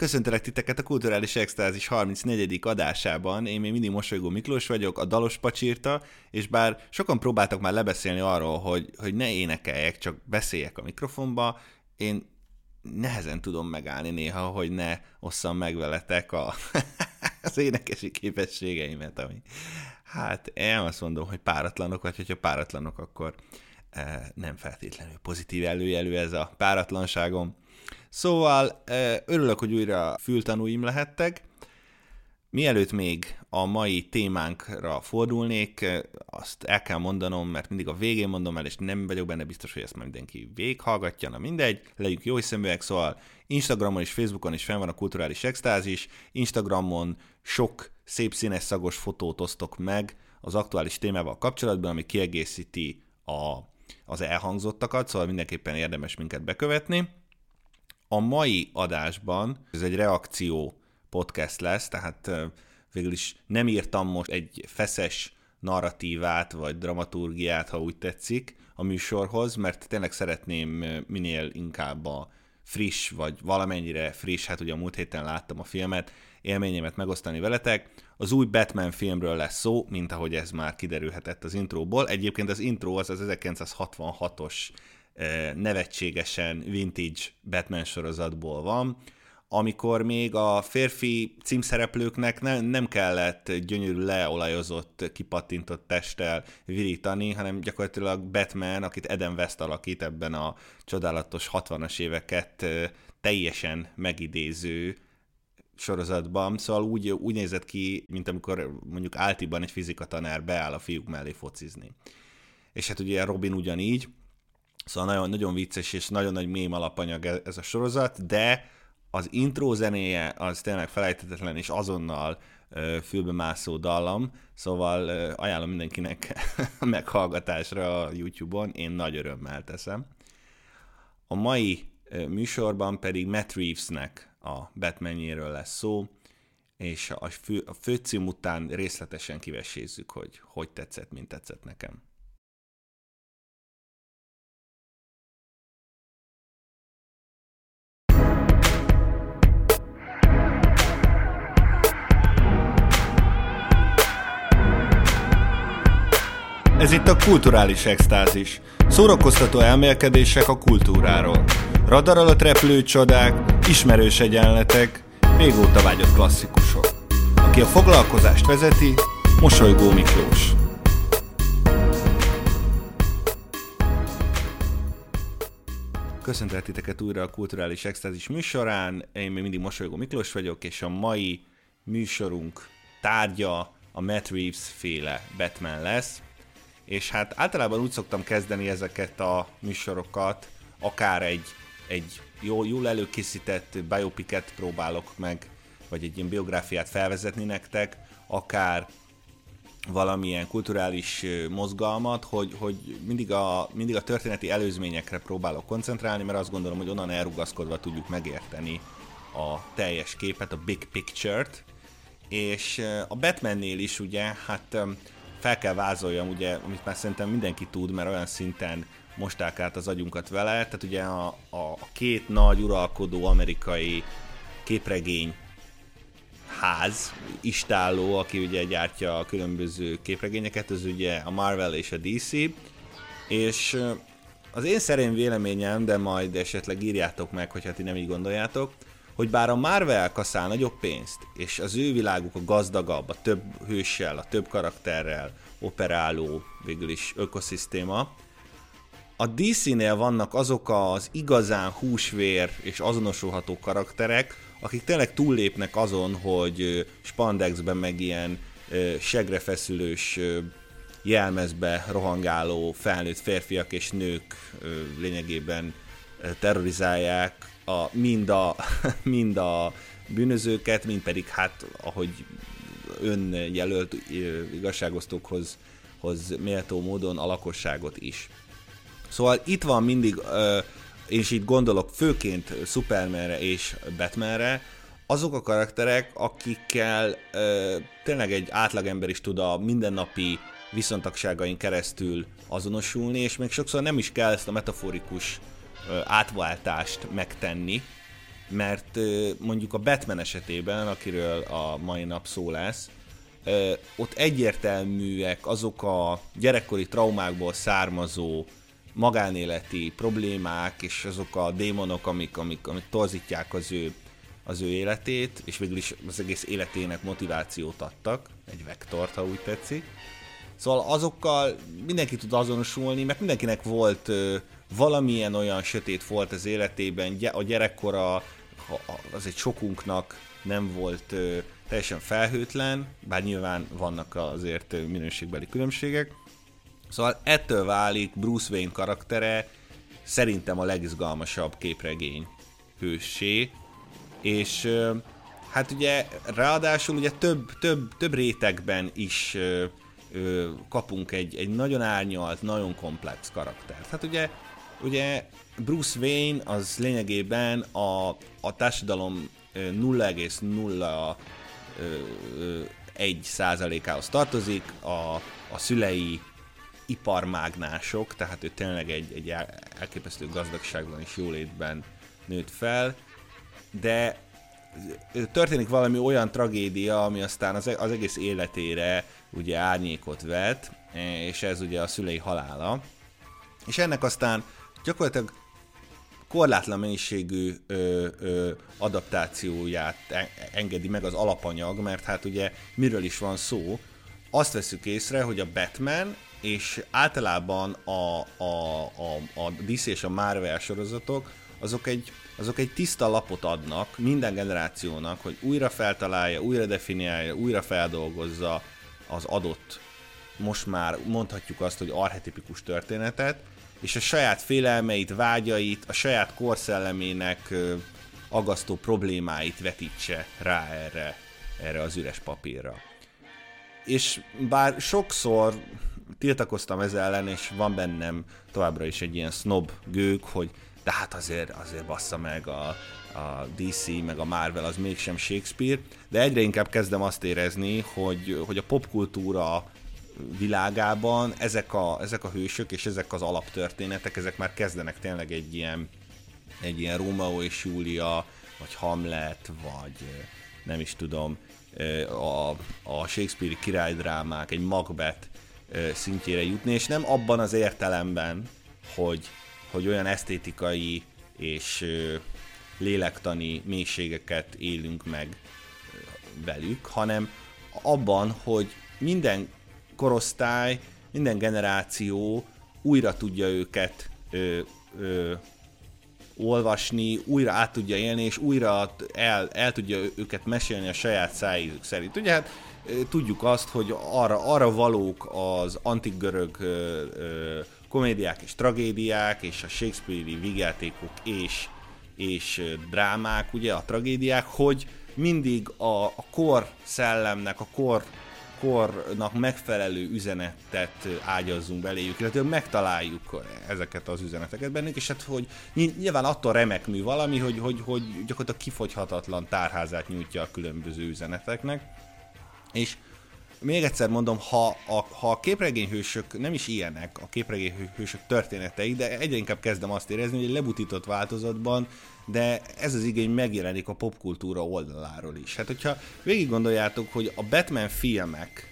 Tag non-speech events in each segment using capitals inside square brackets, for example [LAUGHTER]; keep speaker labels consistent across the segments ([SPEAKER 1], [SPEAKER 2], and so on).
[SPEAKER 1] Köszöntelek titeket a Kulturális Extázis 34. adásában. Én még mindig mosolygó Miklós vagyok, a Dalos Pacsírta, és bár sokan próbáltak már lebeszélni arról, hogy, hogy ne énekeljek, csak beszéljek a mikrofonba, én nehezen tudom megállni néha, hogy ne osszam meg veletek a, [LAUGHS] az énekesi képességeimet, ami hát én azt mondom, hogy páratlanok, vagy hogyha páratlanok, akkor eh, nem feltétlenül pozitív előjelű ez a páratlanságom. Szóval örülök, hogy újra fültanúim lehettek. Mielőtt még a mai témánkra fordulnék, azt el kell mondanom, mert mindig a végén mondom el, és nem vagyok benne biztos, hogy ezt már mindenki véghallgatja, na mindegy, legyünk jó hiszeműek, szóval Instagramon és Facebookon is fenn van a kulturális extázis, Instagramon sok szép színes szagos fotót osztok meg az aktuális témával kapcsolatban, ami kiegészíti a, az elhangzottakat, szóval mindenképpen érdemes minket bekövetni. A mai adásban ez egy reakció podcast lesz, tehát végül is nem írtam most egy feszes narratívát, vagy dramaturgiát, ha úgy tetszik, a műsorhoz, mert tényleg szeretném minél inkább a friss, vagy valamennyire friss, hát ugye a múlt héten láttam a filmet, élményemet megosztani veletek. Az új Batman filmről lesz szó, mint ahogy ez már kiderülhetett az intróból. Egyébként az intro az az 1966-os nevetségesen vintage Batman sorozatból van, amikor még a férfi címszereplőknek ne, nem kellett gyönyörű leolajozott, kipattintott testtel virítani, hanem gyakorlatilag Batman, akit Eden West alakít ebben a csodálatos 60-as éveket teljesen megidéző sorozatban, szóval úgy, úgy nézett ki, mint amikor mondjuk Áltiban egy fizikatanár beáll a fiúk mellé focizni. És hát ugye Robin ugyanígy, Szóval nagyon, nagyon vicces és nagyon nagy mém alapanyag e- ez a sorozat, de az intro zenéje az tényleg felejthetetlen és azonnal fülbe mászó dallam, szóval ajánlom mindenkinek [LAUGHS] a meghallgatásra a YouTube-on, én nagy örömmel teszem. A mai műsorban pedig Matt Reevesnek a Batmanjéről lesz szó, és a, fő, a főcím után részletesen kivesézzük, hogy hogy tetszett, mint tetszett nekem. Ez itt a kulturális extázis. Szórakoztató elmélkedések a kultúráról. Radar alatt repülő csodák, ismerős egyenletek, régóta vágyott klasszikusok. Aki a foglalkozást vezeti, Mosolygó Miklós. Köszöntelek titeket újra a Kulturális Extázis műsorán. Én még mindig Mosolygó Miklós vagyok, és a mai műsorunk tárgya a Matt Reeves féle Batman lesz és hát általában úgy szoktam kezdeni ezeket a műsorokat, akár egy, egy jó, jól előkészített biopicet próbálok meg, vagy egy ilyen biográfiát felvezetni nektek, akár valamilyen kulturális mozgalmat, hogy, hogy mindig, a, mindig a történeti előzményekre próbálok koncentrálni, mert azt gondolom, hogy onnan elrugaszkodva tudjuk megérteni a teljes képet, a big picture-t, és a Batmannél is ugye, hát fel kell vázoljam, ugye, amit már szerintem mindenki tud, mert olyan szinten mosták át az agyunkat vele, tehát ugye a, a, a két nagy uralkodó amerikai képregény ház, istálló, aki ugye gyártja a különböző képregényeket, az ugye a Marvel és a DC, és az én szerint véleményem, de majd esetleg írjátok meg, hogyha ti nem így gondoljátok, hogy bár a Marvel kaszál nagyobb pénzt, és az ő világuk a gazdagabb, a több hőssel, a több karakterrel operáló végül is ökoszisztéma, a DC-nél vannak azok az igazán húsvér és azonosulható karakterek, akik tényleg túllépnek azon, hogy spandexben meg ilyen segrefeszülős jelmezbe rohangáló felnőtt férfiak és nők lényegében terrorizálják a, mind, a, [LAUGHS] mind a bűnözőket, mind pedig hát, ahogy önjelölt igazságosztókhoz hoz méltó módon a lakosságot is. Szóval itt van mindig, és itt gondolok főként Supermanre és Batmanre, azok a karakterek, akikkel ö, tényleg egy átlagember is tud a mindennapi viszontagságain keresztül azonosulni, és még sokszor nem is kell ezt a metaforikus átváltást megtenni, mert mondjuk a Batman esetében, akiről a mai nap szó lesz, ott egyértelműek azok a gyerekkori traumákból származó magánéleti problémák, és azok a démonok, amik, amik, amik torzítják az ő az ő életét, és végül is az egész életének motivációt adtak, egy vektort, ha úgy tetszik. Szóval azokkal mindenki tud azonosulni, mert mindenkinek volt valamilyen olyan sötét volt az életében, a gyerekkora az egy sokunknak nem volt teljesen felhőtlen, bár nyilván vannak azért minőségbeli különbségek. Szóval ettől válik Bruce Wayne karaktere szerintem a legizgalmasabb képregény hősé, és hát ugye ráadásul ugye több, több, több rétegben is kapunk egy, egy nagyon árnyalt, nagyon komplex karaktert. Hát ugye, ugye Bruce Wayne az lényegében a, a társadalom 0,01 százalékához tartozik, a, a szülei iparmágnások, tehát ő tényleg egy, egy elképesztő gazdagságban és jólétben nőtt fel, de történik valami olyan tragédia, ami aztán az, az egész életére ugye árnyékot vet, és ez ugye a szülei halála. És ennek aztán gyakorlatilag korlátlan mennyiségű ö, ö, adaptációját engedi meg az alapanyag, mert hát ugye miről is van szó, azt veszük észre, hogy a Batman és általában a, a, a, a DC és a Marvel sorozatok azok egy azok egy tiszta lapot adnak minden generációnak, hogy újra feltalálja, újra definiálja, újra feldolgozza az adott, most már mondhatjuk azt, hogy archetipikus történetet, és a saját félelmeit, vágyait, a saját korszellemének agasztó problémáit vetítse rá erre, erre az üres papírra. És bár sokszor tiltakoztam ezzel ellen, és van bennem továbbra is egy ilyen snob gők, hogy de hát azért, azért bassza meg a, a DC, meg a Marvel az mégsem Shakespeare, de egyre inkább kezdem azt érezni, hogy, hogy a popkultúra világában ezek a, ezek a hősök és ezek az alaptörténetek, ezek már kezdenek tényleg egy ilyen, egy ilyen Rómeó és Júlia, vagy Hamlet, vagy nem is tudom, a, a Shakespeare királydrámák, egy Macbeth szintjére jutni, és nem abban az értelemben, hogy hogy olyan esztétikai és lélektani mélységeket élünk meg velük, hanem abban, hogy minden korosztály, minden generáció újra tudja őket ö, ö, olvasni, újra át tudja élni, és újra el, el tudja őket mesélni a saját szájízük szerint. Ugye hát tudjuk azt, hogy arra, arra valók az antik görög ö, ö, komédiák és tragédiák, és a Shakespeare-i vigyátékok és, és drámák, ugye a tragédiák, hogy mindig a, a kor szellemnek, a kor kornak megfelelő üzenetet ágyazzunk beléjük, illetve megtaláljuk ezeket az üzeneteket bennük, és hát hogy nyilván attól remek mű valami, hogy, hogy, hogy gyakorlatilag kifogyhatatlan tárházát nyújtja a különböző üzeneteknek, és még egyszer mondom, ha a, ha a képregényhősök nem is ilyenek, a képregényhősök történetei, de egyre inkább kezdem azt érezni, hogy egy lebutított változatban, de ez az igény megjelenik a popkultúra oldaláról is. Hát hogyha végig gondoljátok, hogy a Batman filmek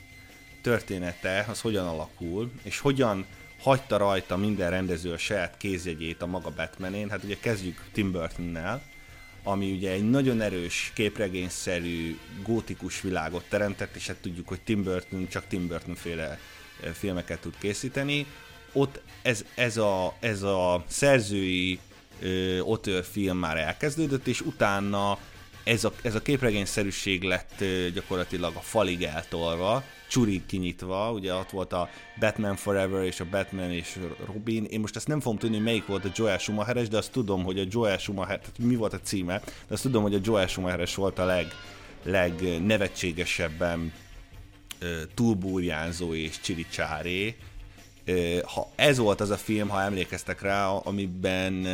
[SPEAKER 1] története az hogyan alakul, és hogyan hagyta rajta minden rendező a saját kézjegyét a maga Batmanén, hát ugye kezdjük Tim Burtonnel, ami ugye egy nagyon erős képregényszerű gótikus világot teremtett, és hát tudjuk, hogy Tim Burton csak Tim Burton féle eh, filmeket tud készíteni. Ott ez, ez, a, ez a szerzői ö, film már elkezdődött, és utána ez a, ez a képregényszerűség lett gyakorlatilag a falig eltolva, csurig kinyitva, ugye ott volt a Batman Forever és a Batman és Robin, én most ezt nem fogom tudni, melyik volt a Joel Schumacheres, de azt tudom, hogy a Joel Schumacher, tehát mi volt a címe, de azt tudom, hogy a Joel Schumacheres volt a leg, legnevetségesebben túlbúrjánzó és csiricsáré. Ha ez volt az a film, ha emlékeztek rá, amiben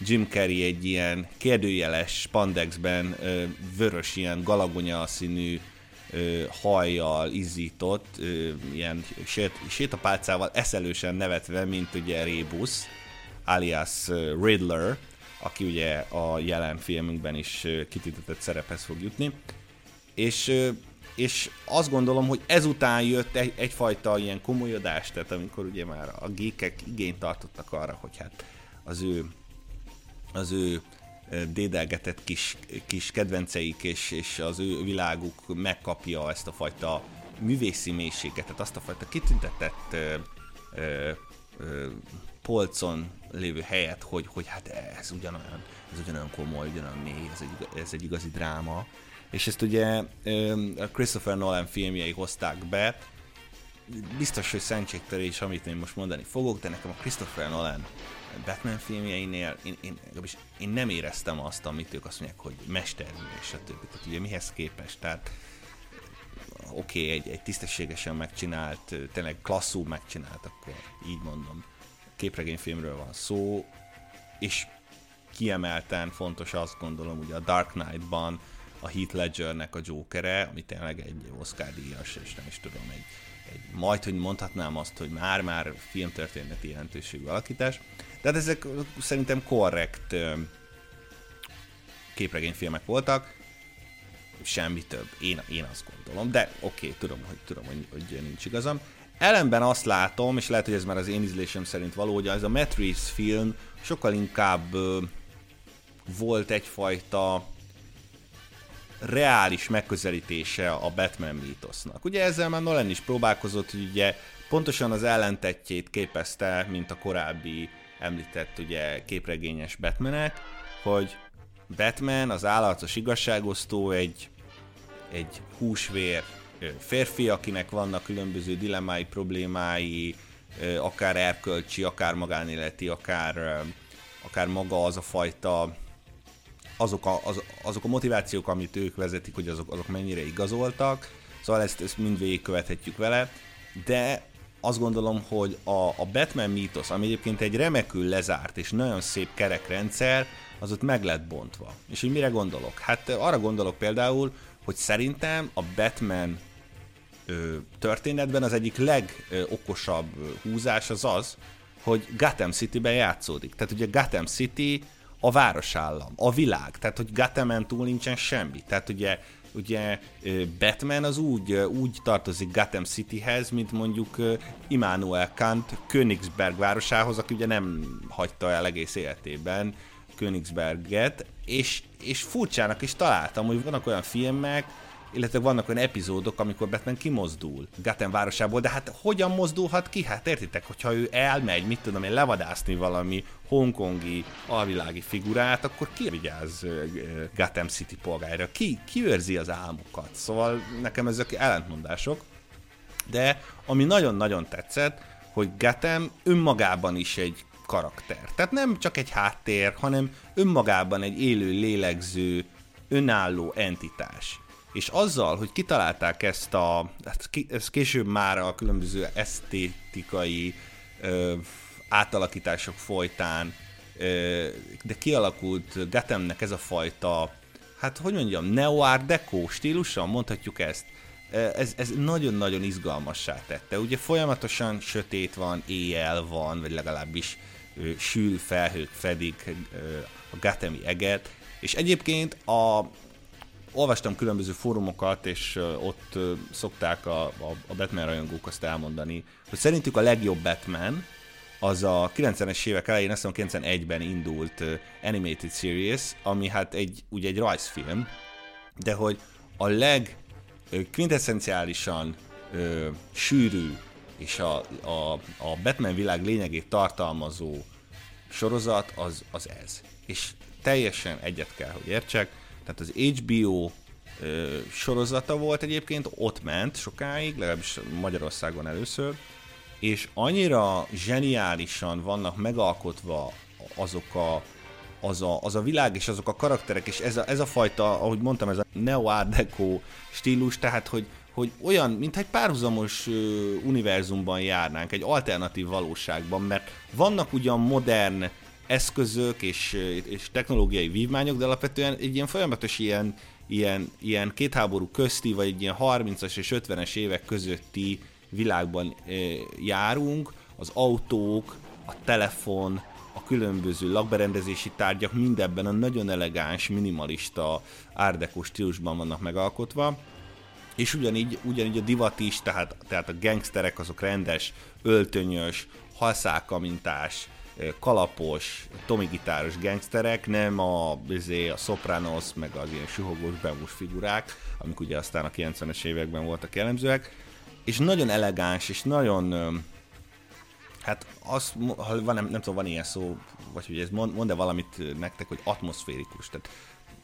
[SPEAKER 1] Jim Carrey egy ilyen kérdőjeles spandexben vörös, ilyen galagonya színű hajjal izzított, ilyen sét, sétapálcával eszelősen nevetve, mint ugye Rebus, alias Riddler, aki ugye a jelen filmünkben is kitüntetett szerephez fog jutni. És, és azt gondolom, hogy ezután jött egy, egyfajta ilyen komolyodás, tehát amikor ugye már a gékek igényt tartottak arra, hogy hát az ő az ő dédelgetett kis, kis kedvenceik és, és az ő világuk megkapja ezt a fajta művészi mélységet, tehát azt a fajta kitüntetett ö, ö, ö, polcon lévő helyet, hogy, hogy hát ez ugyanolyan, ez ugyanolyan komoly, ugyanolyan mély, ez egy, ez egy igazi dráma. És ezt ugye a Christopher Nolan filmjei hozták be, biztos, hogy szentségtörés, amit én most mondani fogok, de nekem a Christopher Nolan Batman filmjeinél én, én, én nem éreztem azt, amit ők azt mondják, hogy mestermű és a többi. Tehát ugye mihez képest, tehát oké, okay, egy, egy tisztességesen megcsinált, tényleg klasszú megcsinált, akkor így mondom, képregényfilmről van szó, és kiemelten fontos azt gondolom, ugye a Dark Knight-ban a Heath Ledgernek a Jokere, ami tényleg egy Oscar díjas, és nem is tudom, egy, egy majd, hogy mondhatnám azt, hogy már-már filmtörténeti jelentőségű alakítás. De hát ezek szerintem korrekt képregényfilmek voltak, semmi több, én, én azt gondolom, de oké, okay, tudom, hogy, tudom hogy, hogy nincs igazam. Ellenben azt látom, és lehet, hogy ez már az én ízlésem szerint való, hogy ez a Matt film sokkal inkább volt egyfajta reális megközelítése a Batman mítosznak. Ugye ezzel már Nolan is próbálkozott, hogy ugye pontosan az ellentetjét képezte, mint a korábbi említett ugye képregényes Batmanek, hogy Batman, az állatos igazságosztó egy, egy húsvér férfi, akinek vannak különböző dilemmái, problémái, akár erkölcsi, akár magánéleti, akár, akár maga az a fajta azok a, az, azok a motivációk, amit ők vezetik, hogy azok, azok mennyire igazoltak, szóval ezt, ezt mind végigkövethetjük vele, de azt gondolom, hogy a, a Batman mítosz, ami egyébként egy remekül lezárt és nagyon szép kerekrendszer, az ott meg lett bontva. És hogy mire gondolok? Hát arra gondolok például, hogy szerintem a Batman ö, történetben az egyik legokosabb húzás az az, hogy Gotham City-ben játszódik. Tehát ugye Gotham City a városállam, a világ, tehát hogy Gothamen túl nincsen semmi. Tehát ugye ugye Batman az úgy, úgy tartozik Gotham Cityhez, mint mondjuk Immanuel Kant Königsberg városához, aki ugye nem hagyta el egész életében Königsberget, és, és furcsának is találtam, hogy vannak olyan filmek, illetve vannak olyan epizódok, amikor Batman kimozdul Gotham városából, de hát hogyan mozdulhat ki? Hát értitek, hogyha ő elmegy, mit tudom én, levadászni valami hongkongi alvilági figurát, akkor ki vigyáz Gotham City polgára? Ki, ki őrzi az álmokat? Szóval nekem ezek ellentmondások. De ami nagyon-nagyon tetszett, hogy Gotham önmagában is egy karakter. Tehát nem csak egy háttér, hanem önmagában egy élő, lélegző, önálló entitás. És azzal, hogy kitalálták ezt a, hát ez később már a különböző esztétikai ö, átalakítások folytán, ö, de kialakult Gothamnek ez a fajta, hát hogy mondjam, neo-art deco stílusa, mondhatjuk ezt. Ez, ez nagyon-nagyon izgalmassá tette. Ugye folyamatosan sötét van, éjjel van, vagy legalábbis ö, sűrű felhők fedik ö, a Gothami eget, és egyébként a, olvastam különböző fórumokat, és ott szokták a, a, a Batman rajongók azt elmondani, hogy szerintük a legjobb Batman az a 90-es évek elején, azt hiszem 91-ben indult animated series, ami hát egy, ugye egy rajzfilm, de hogy a leg quintessenciálisan ö, sűrű és a, a, a Batman világ lényegét tartalmazó sorozat az, az ez. És teljesen egyet kell, hogy értsek, tehát az HBO ö, sorozata volt egyébként, ott ment sokáig, legalábbis Magyarországon először, és annyira zseniálisan vannak megalkotva azok a, az a, az a világ és azok a karakterek, és ez a, ez a fajta, ahogy mondtam, ez a neo art deco stílus, tehát hogy, hogy olyan, mintha egy párhuzamos uh, univerzumban járnánk, egy alternatív valóságban, mert vannak ugyan modern eszközök és, és technológiai vívmányok, de alapvetően egy ilyen folyamatos ilyen, ilyen, ilyen két háború közti, vagy egy ilyen 30-as és 50-es évek közötti világban e, járunk, az autók, a telefon, a különböző lakberendezési tárgyak mindebben a nagyon elegáns, minimalista árdekó stílusban vannak megalkotva, és ugyanígy, ugyanígy a divat is, tehát, tehát a gangsterek azok rendes, öltönyös, halszákamintás, kalapos, tomigitáros gangsterek, nem a, izé, a Sopranos, meg az ilyen suhogós, bevús figurák, amik ugye aztán a 90-es években voltak jellemzőek, és nagyon elegáns, és nagyon hát az, ha van, nem, nem tudom, van ilyen szó, vagy hogy ez mond, mond-e valamit nektek, hogy atmoszférikus, tehát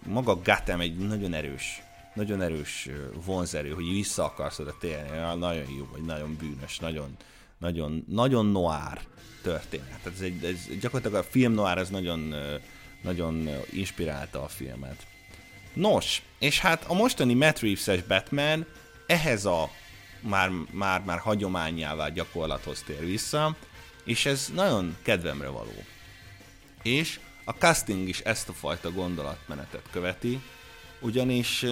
[SPEAKER 1] maga Gatem egy nagyon erős, nagyon erős vonzerő, hogy vissza akarsz oda térni, nagyon jó, vagy nagyon bűnös, nagyon, nagyon, nagyon noir történet. Tehát ez, egy, ez gyakorlatilag a film noir az nagyon, nagyon inspirálta a filmet. Nos, és hát a mostani Matt Reeves-es Batman ehhez a már, már, már hagyományává gyakorlathoz tér vissza, és ez nagyon kedvemre való. És a casting is ezt a fajta gondolatmenetet követi, ugyanis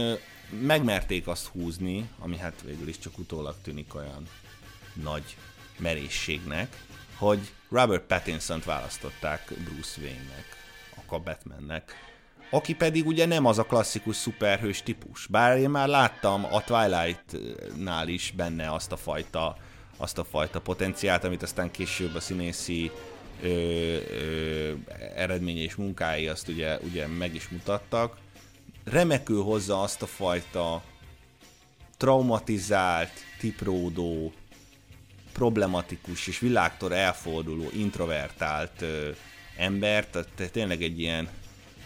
[SPEAKER 1] megmerték azt húzni, ami hát végül is csak utólag tűnik olyan nagy merészségnek, hogy Robert Pattinson-t választották Bruce Wayne-nek, a Batmannek, aki pedig ugye nem az a klasszikus szuperhős típus. Bár én már láttam a Twilight-nál is benne azt a fajta, azt a fajta potenciált, amit aztán később a színészi ö, ö, eredménye és munkái azt ugye, ugye meg is mutattak. Remekül hozza azt a fajta traumatizált, tipródó, problematikus és világtól elforduló, introvertált ö, embert, tehát tényleg egy ilyen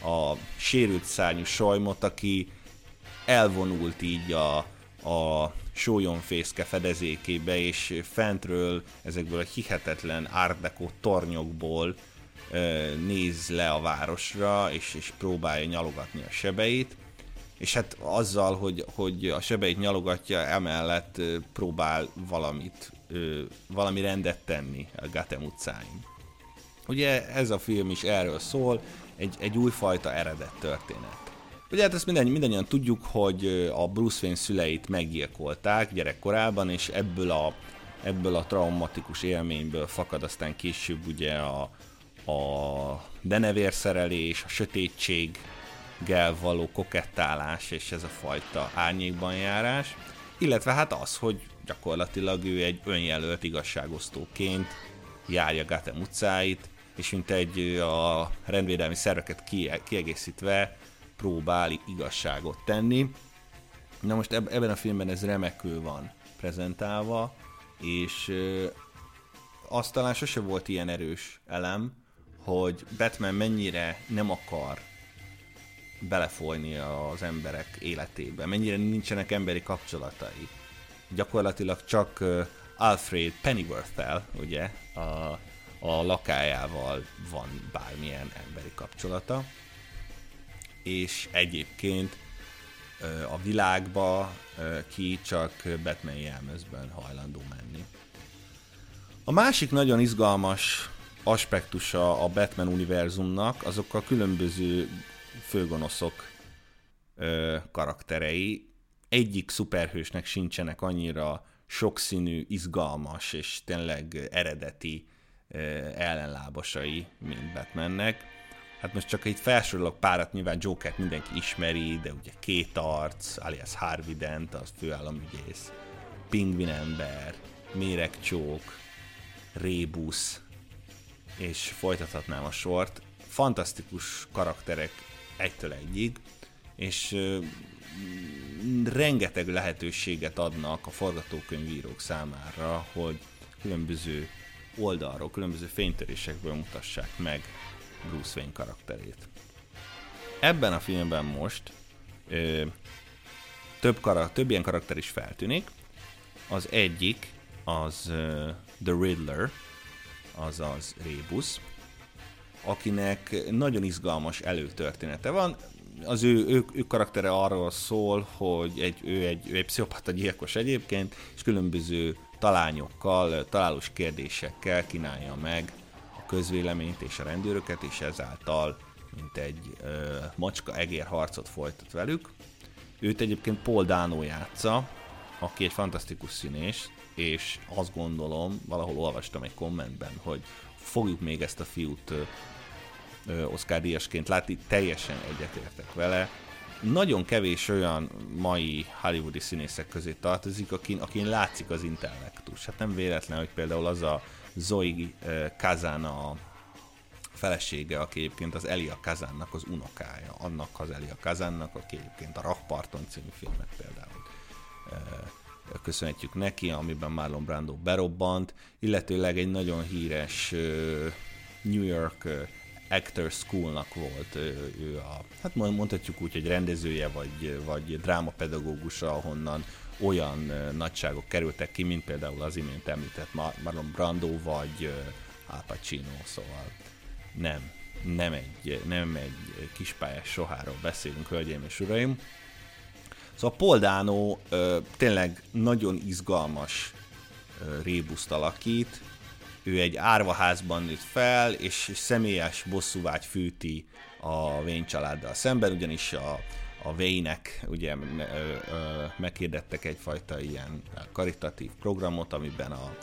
[SPEAKER 1] a sérült szárnyú sajmot, aki elvonult így a, a sólyomfészke fedezékébe, és fentről ezekből a hihetetlen árdekó tornyokból néz le a városra, és, és próbálja nyalogatni a sebeit, és hát azzal, hogy, hogy a sebeit nyalogatja, emellett próbál valamit, valami rendet tenni a Gatem utcáin. Ugye ez a film is erről szól, egy, egy újfajta eredet történet. Ugye hát ezt minden, mindannyian tudjuk, hogy a Bruce Wayne szüleit meggyilkolták gyerekkorában, és ebből a, ebből a traumatikus élményből fakad aztán később ugye a, a denevérszerelés, a sötétséggel való kokettálás, és ez a fajta árnyékban járás, illetve hát az, hogy gyakorlatilag ő egy önjelölt igazságosztóként járja Gotham utcáit, és mint egy a rendvédelmi szerveket kiegészítve próbál igazságot tenni. Na most ebben a filmben ez remekül van prezentálva, és azt talán sose volt ilyen erős elem, hogy Batman mennyire nem akar belefolyni az emberek életébe, mennyire nincsenek emberi kapcsolatai. Gyakorlatilag csak Alfred Pennyworth-tel, ugye, a a lakájával van bármilyen emberi kapcsolata, és egyébként a világba ki csak Batman jelmezben hajlandó menni. A másik nagyon izgalmas aspektusa a Batman univerzumnak azok a különböző főgonoszok karakterei. Egyik szuperhősnek sincsenek annyira sokszínű, izgalmas és tényleg eredeti ellenlábasai, mint Batmannek. Hát most csak itt felsorolok párat, nyilván Jokert mindenki ismeri, de ugye két arc, alias Harvey Dent, az főállamügyész, Pingvin ember, Méregcsók, Rébusz, és folytathatnám a sort. Fantasztikus karakterek egytől egyig, és rengeteg lehetőséget adnak a forgatókönyvírók számára, hogy különböző oldalról, különböző fénytörésekből mutassák meg Bruce Wayne karakterét. Ebben a filmben most ö, több, karak, több ilyen karakter is feltűnik. Az egyik az uh, The Riddler, azaz Rebus, akinek nagyon izgalmas előtörténete van. Az ő, ő, ő karaktere arról szól, hogy egy, ő, egy, ő egy pszichopata gyilkos egyébként, és különböző talányokkal, találós kérdésekkel kínálja meg a közvéleményt és a rendőröket, és ezáltal mint egy ö, macska egér harcot folytat velük. Őt egyébként Paul Dano játsza, aki egy fantasztikus színés, és azt gondolom, valahol olvastam egy kommentben, hogy fogjuk még ezt a fiút Oscar díjasként látni, teljesen egyetértek vele. Nagyon kevés olyan mai hollywoodi színészek közé tartozik, akin, akin látszik az intellektus. Hát nem véletlen, hogy például az a Zoe Kazan a felesége, aki egyébként az Elia Kazannak az unokája, annak az Elia Kazannak, aki egyébként a Rakparton című filmet például köszönhetjük neki, amiben Marlon Brando berobbant, illetőleg egy nagyon híres New York Actor Schoolnak volt ő a, hát mondhatjuk úgy, hogy rendezője vagy, vagy drámapedagógusa, ahonnan olyan nagyságok kerültek ki, mint például az imént említett Marlon Brando vagy Al Pacino, szóval nem, nem egy, nem egy kispályás soháról beszélünk, hölgyeim és uraim. Szóval Paul Dano ö, tényleg nagyon izgalmas ö, rébuszt alakít, ő egy árvaházban nőtt fel, és személyes bosszúvágy fűti a Wayne családdal szemben, ugyanis a, a Wayne-ek ugye ö, ö, meghirdettek egyfajta ilyen karitatív programot, amiben a,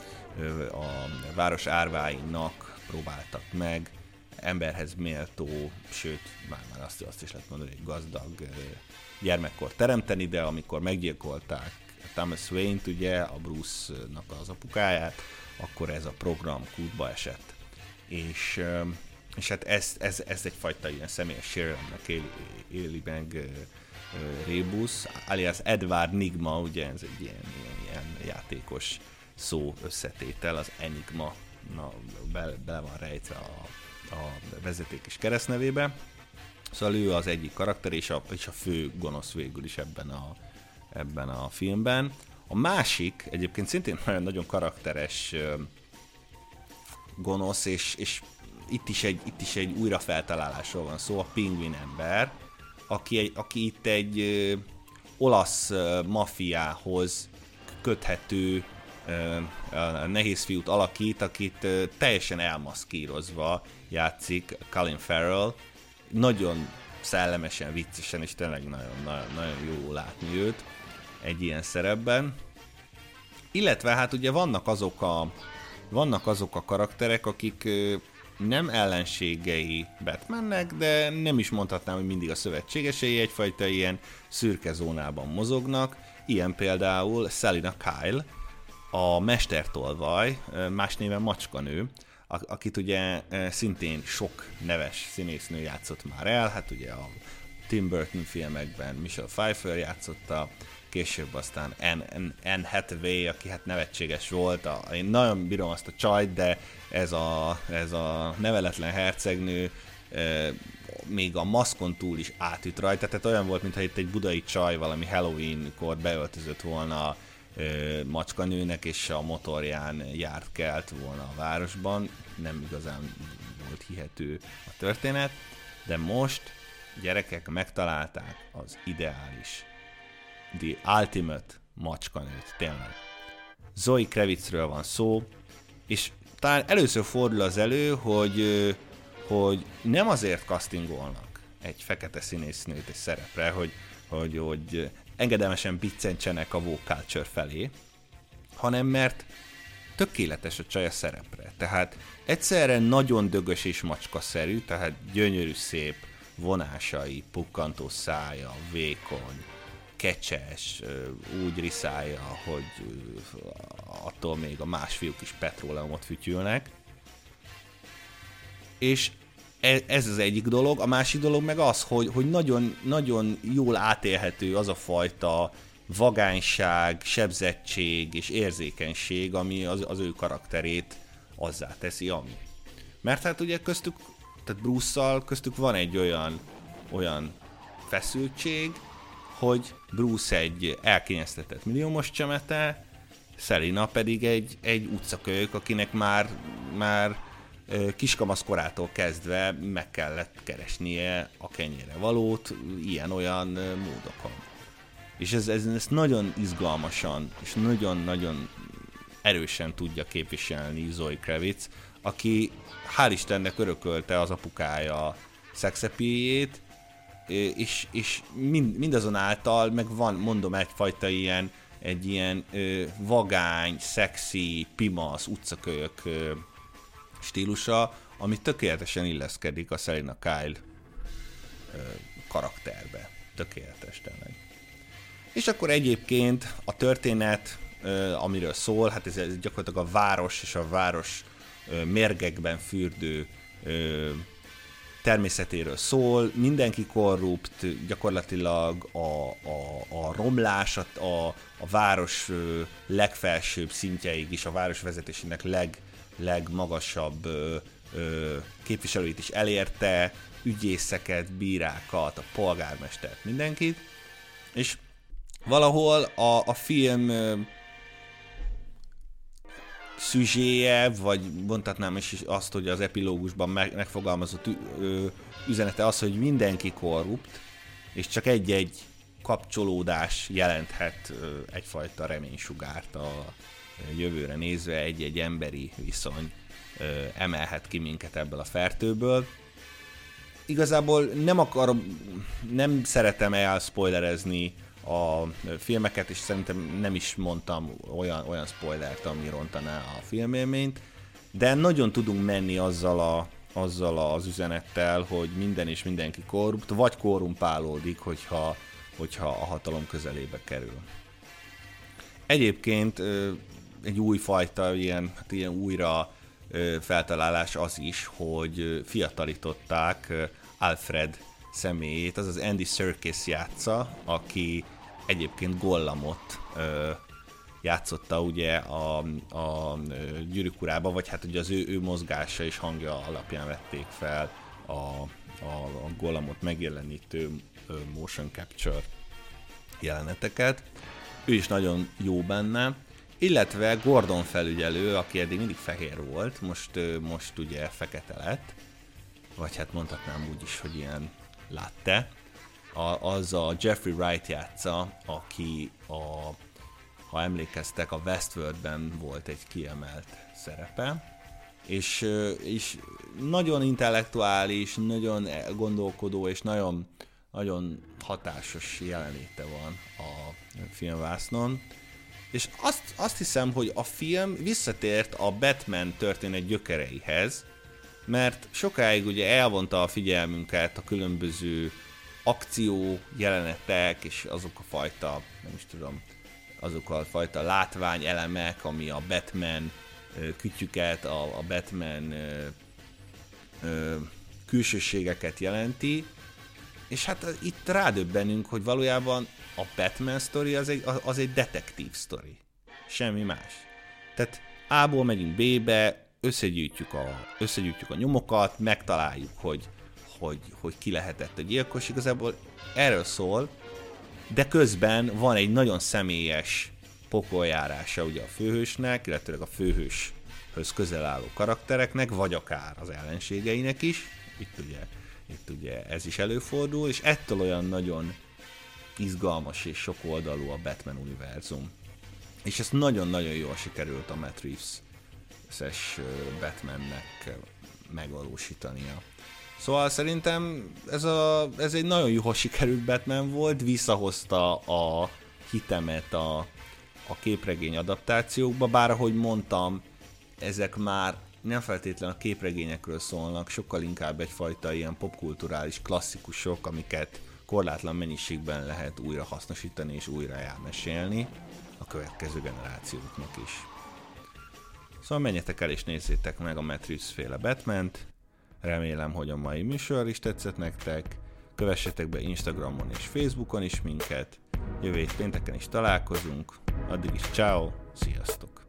[SPEAKER 1] a város árváinak próbáltak meg emberhez méltó, sőt, már, már azt, azt is lehet mondani, hogy gazdag gyermekkor teremteni, de amikor meggyilkolták Thomas Wayne-t, ugye, a Bruce-nak az apukáját, akkor ez a program kútba esett. És, és hát ez, ez, ez egyfajta ilyen személyes sérelemnek éli, éli meg Rebus, alias Edward Nigma, ugye ez egy ilyen, ilyen, ilyen játékos szó összetétel, az Enigma na, be, be van rejtve a, a vezeték és keresztnevébe. Szóval ő az egyik karakter, és a, és a fő gonosz végül is ebben a, ebben a filmben. A másik, egyébként szintén [LAUGHS] nagyon, karakteres gonosz, és, és itt is egy, itt is egy újrafeltalálásról van szó, a pingvin ember, aki, egy, aki itt egy olasz ö, mafiához köthető ö, nehéz fiút alakít, akit teljesen elmaszkírozva játszik Colin Farrell, nagyon szellemesen, viccesen, és tényleg nagyon, nagyon, nagyon jó látni őt egy ilyen szerepben. Illetve hát ugye vannak azok a, vannak azok a karakterek, akik nem ellenségei Batmannek, de nem is mondhatnám, hogy mindig a szövetségesei, egyfajta ilyen szürke zónában mozognak. Ilyen például Selina Kyle, a mestertolvaj, más néven Macskanő, akit ugye szintén sok neves színésznő játszott már el, hát ugye a Tim Burton filmekben Michelle Pfeiffer játszotta, később aztán Anne, Hathaway, aki hát nevetséges volt, a, én nagyon bírom azt a csajt, de ez a, ez a neveletlen hercegnő e, még a maszkon túl is átüt rajta, tehát olyan volt, mintha itt egy budai csaj valami Halloween-kor beöltözött volna macskanőnek, és a motorján járt kelt volna a városban. Nem igazán volt hihető a történet, de most gyerekek megtalálták az ideális, the ultimate macskanőt, tényleg. Zoe Krevitzről van szó, és talán először fordul az elő, hogy, hogy nem azért castingolnak egy fekete színésznőt egy szerepre, hogy, hogy, hogy engedelmesen biccentsenek a culture felé, hanem mert tökéletes a csaj a szerepre. Tehát egyszerre nagyon dögös és macskaszerű, tehát gyönyörű szép vonásai, pukkantó szája, vékony, kecses, úgy riszálja, hogy attól még a más fiúk is petróleumot fütyülnek. És E, ez az egyik dolog, a másik dolog meg az, hogy, hogy nagyon, nagyon jól átélhető az a fajta vagányság, sebzettség és érzékenység, ami az, az ő karakterét azzá teszi, ami. Mert hát ugye köztük, tehát bruce köztük van egy olyan, olyan feszültség, hogy Bruce egy elkényeztetett milliómos csemete, Selina pedig egy, egy utcakölyök, akinek már, már kiskamasz korától kezdve meg kellett keresnie a kenyére valót ilyen-olyan módokon. És ez, ez, ez nagyon izgalmasan és nagyon-nagyon erősen tudja képviselni Zoe Kravitz, aki hál' Istennek örökölte az apukája szexepiét, és, és mind, mindazonáltal meg van, mondom, egyfajta ilyen, egy ilyen ö, vagány, szexi, pimasz, utcakölyök ö, stílusa, ami tökéletesen illeszkedik a Selina Kyle ö, karakterbe. Tökéletes tényleg. És akkor egyébként a történet, ö, amiről szól, hát ez gyakorlatilag a város és a város ö, mérgekben fürdő ö, természetéről szól, mindenki korrupt, gyakorlatilag a, a, a romlás, a, a, város legfelsőbb szintjeig is, a város vezetésének leg, legmagasabb ö, ö, képviselőit is elérte, ügyészeket, bírákat, a polgármestert, mindenkit, és valahol a, a film szüzséje, vagy mondhatnám is azt, hogy az epilógusban megfogalmazott üzenete az, hogy mindenki korrupt, és csak egy-egy kapcsolódás jelenthet egyfajta reménysugárt a jövőre nézve, egy-egy emberi viszony emelhet ki minket ebből a fertőből. Igazából nem akarom, nem szeretem elspoilerezni a filmeket, és szerintem nem is mondtam olyan, olyan spoilert, ami rontaná a filmélményt, de nagyon tudunk menni azzal, a, azzal az üzenettel, hogy minden és mindenki korrupt, vagy korrumpálódik, hogyha, hogyha a hatalom közelébe kerül. Egyébként egy új fajta, ilyen, hát ilyen újra feltalálás az is, hogy fiatalították Alfred személyét, az az Andy Serkis játsza, aki egyébként Gollamot ö, játszotta ugye a, a gyűrűk vagy hát ugye az ő, ő mozgása és hangja alapján vették fel a, a, a Gollamot megjelenítő motion capture jeleneteket. Ő is nagyon jó benne, illetve Gordon felügyelő, aki eddig mindig fehér volt, most, most ugye fekete lett, vagy hát mondhatnám úgy is, hogy ilyen látte, a, az a Jeffrey Wright játsza, aki a, ha emlékeztek, a Westworldben volt egy kiemelt szerepe, és, és nagyon intellektuális, nagyon gondolkodó, és nagyon, nagyon hatásos jelenléte van a filmvásznon. És azt, azt hiszem, hogy a film visszatért a Batman történet gyökereihez, mert sokáig ugye elvonta a figyelmünket a különböző akció jelenetek, és azok a fajta, nem is tudom, azok a fajta látvány elemek, ami a Batman kütyüket, a, a Batman ö, ö, külsőségeket jelenti, és hát itt rádöbbenünk, hogy valójában a Batman sztori az egy, az egy detektív sztori. Semmi más. Tehát A-ból megyünk B-be, összegyűjtjük a, összegyűjtjük a nyomokat, megtaláljuk, hogy hogy, hogy ki lehetett a gyilkos, igazából erről szól, de közben van egy nagyon személyes pokoljárása ugye a főhősnek, illetve a főhőshöz közel álló karaktereknek, vagy akár az ellenségeinek is. Itt ugye, itt ugye ez is előfordul, és ettől olyan nagyon izgalmas és sok oldalú a Batman univerzum. És ezt nagyon-nagyon jól sikerült a Matt Reeves-es Batmannek megvalósítania. Szóval szerintem ez, a, ez egy nagyon jó sikerült Batman volt, visszahozta a hitemet a, a képregény adaptációkba, bár ahogy mondtam, ezek már nem feltétlenül a képregényekről szólnak, sokkal inkább egyfajta ilyen popkulturális klasszikusok, amiket korlátlan mennyiségben lehet újra hasznosítani és újra elmesélni a következő generációknak is. Szóval menjetek el és nézzétek meg a Matrix féle Batman-t, Remélem, hogy a mai műsor is tetszett nektek. Kövessetek be Instagramon és Facebookon is minket. Jövő pénteken is találkozunk. Addig is ciao, sziasztok!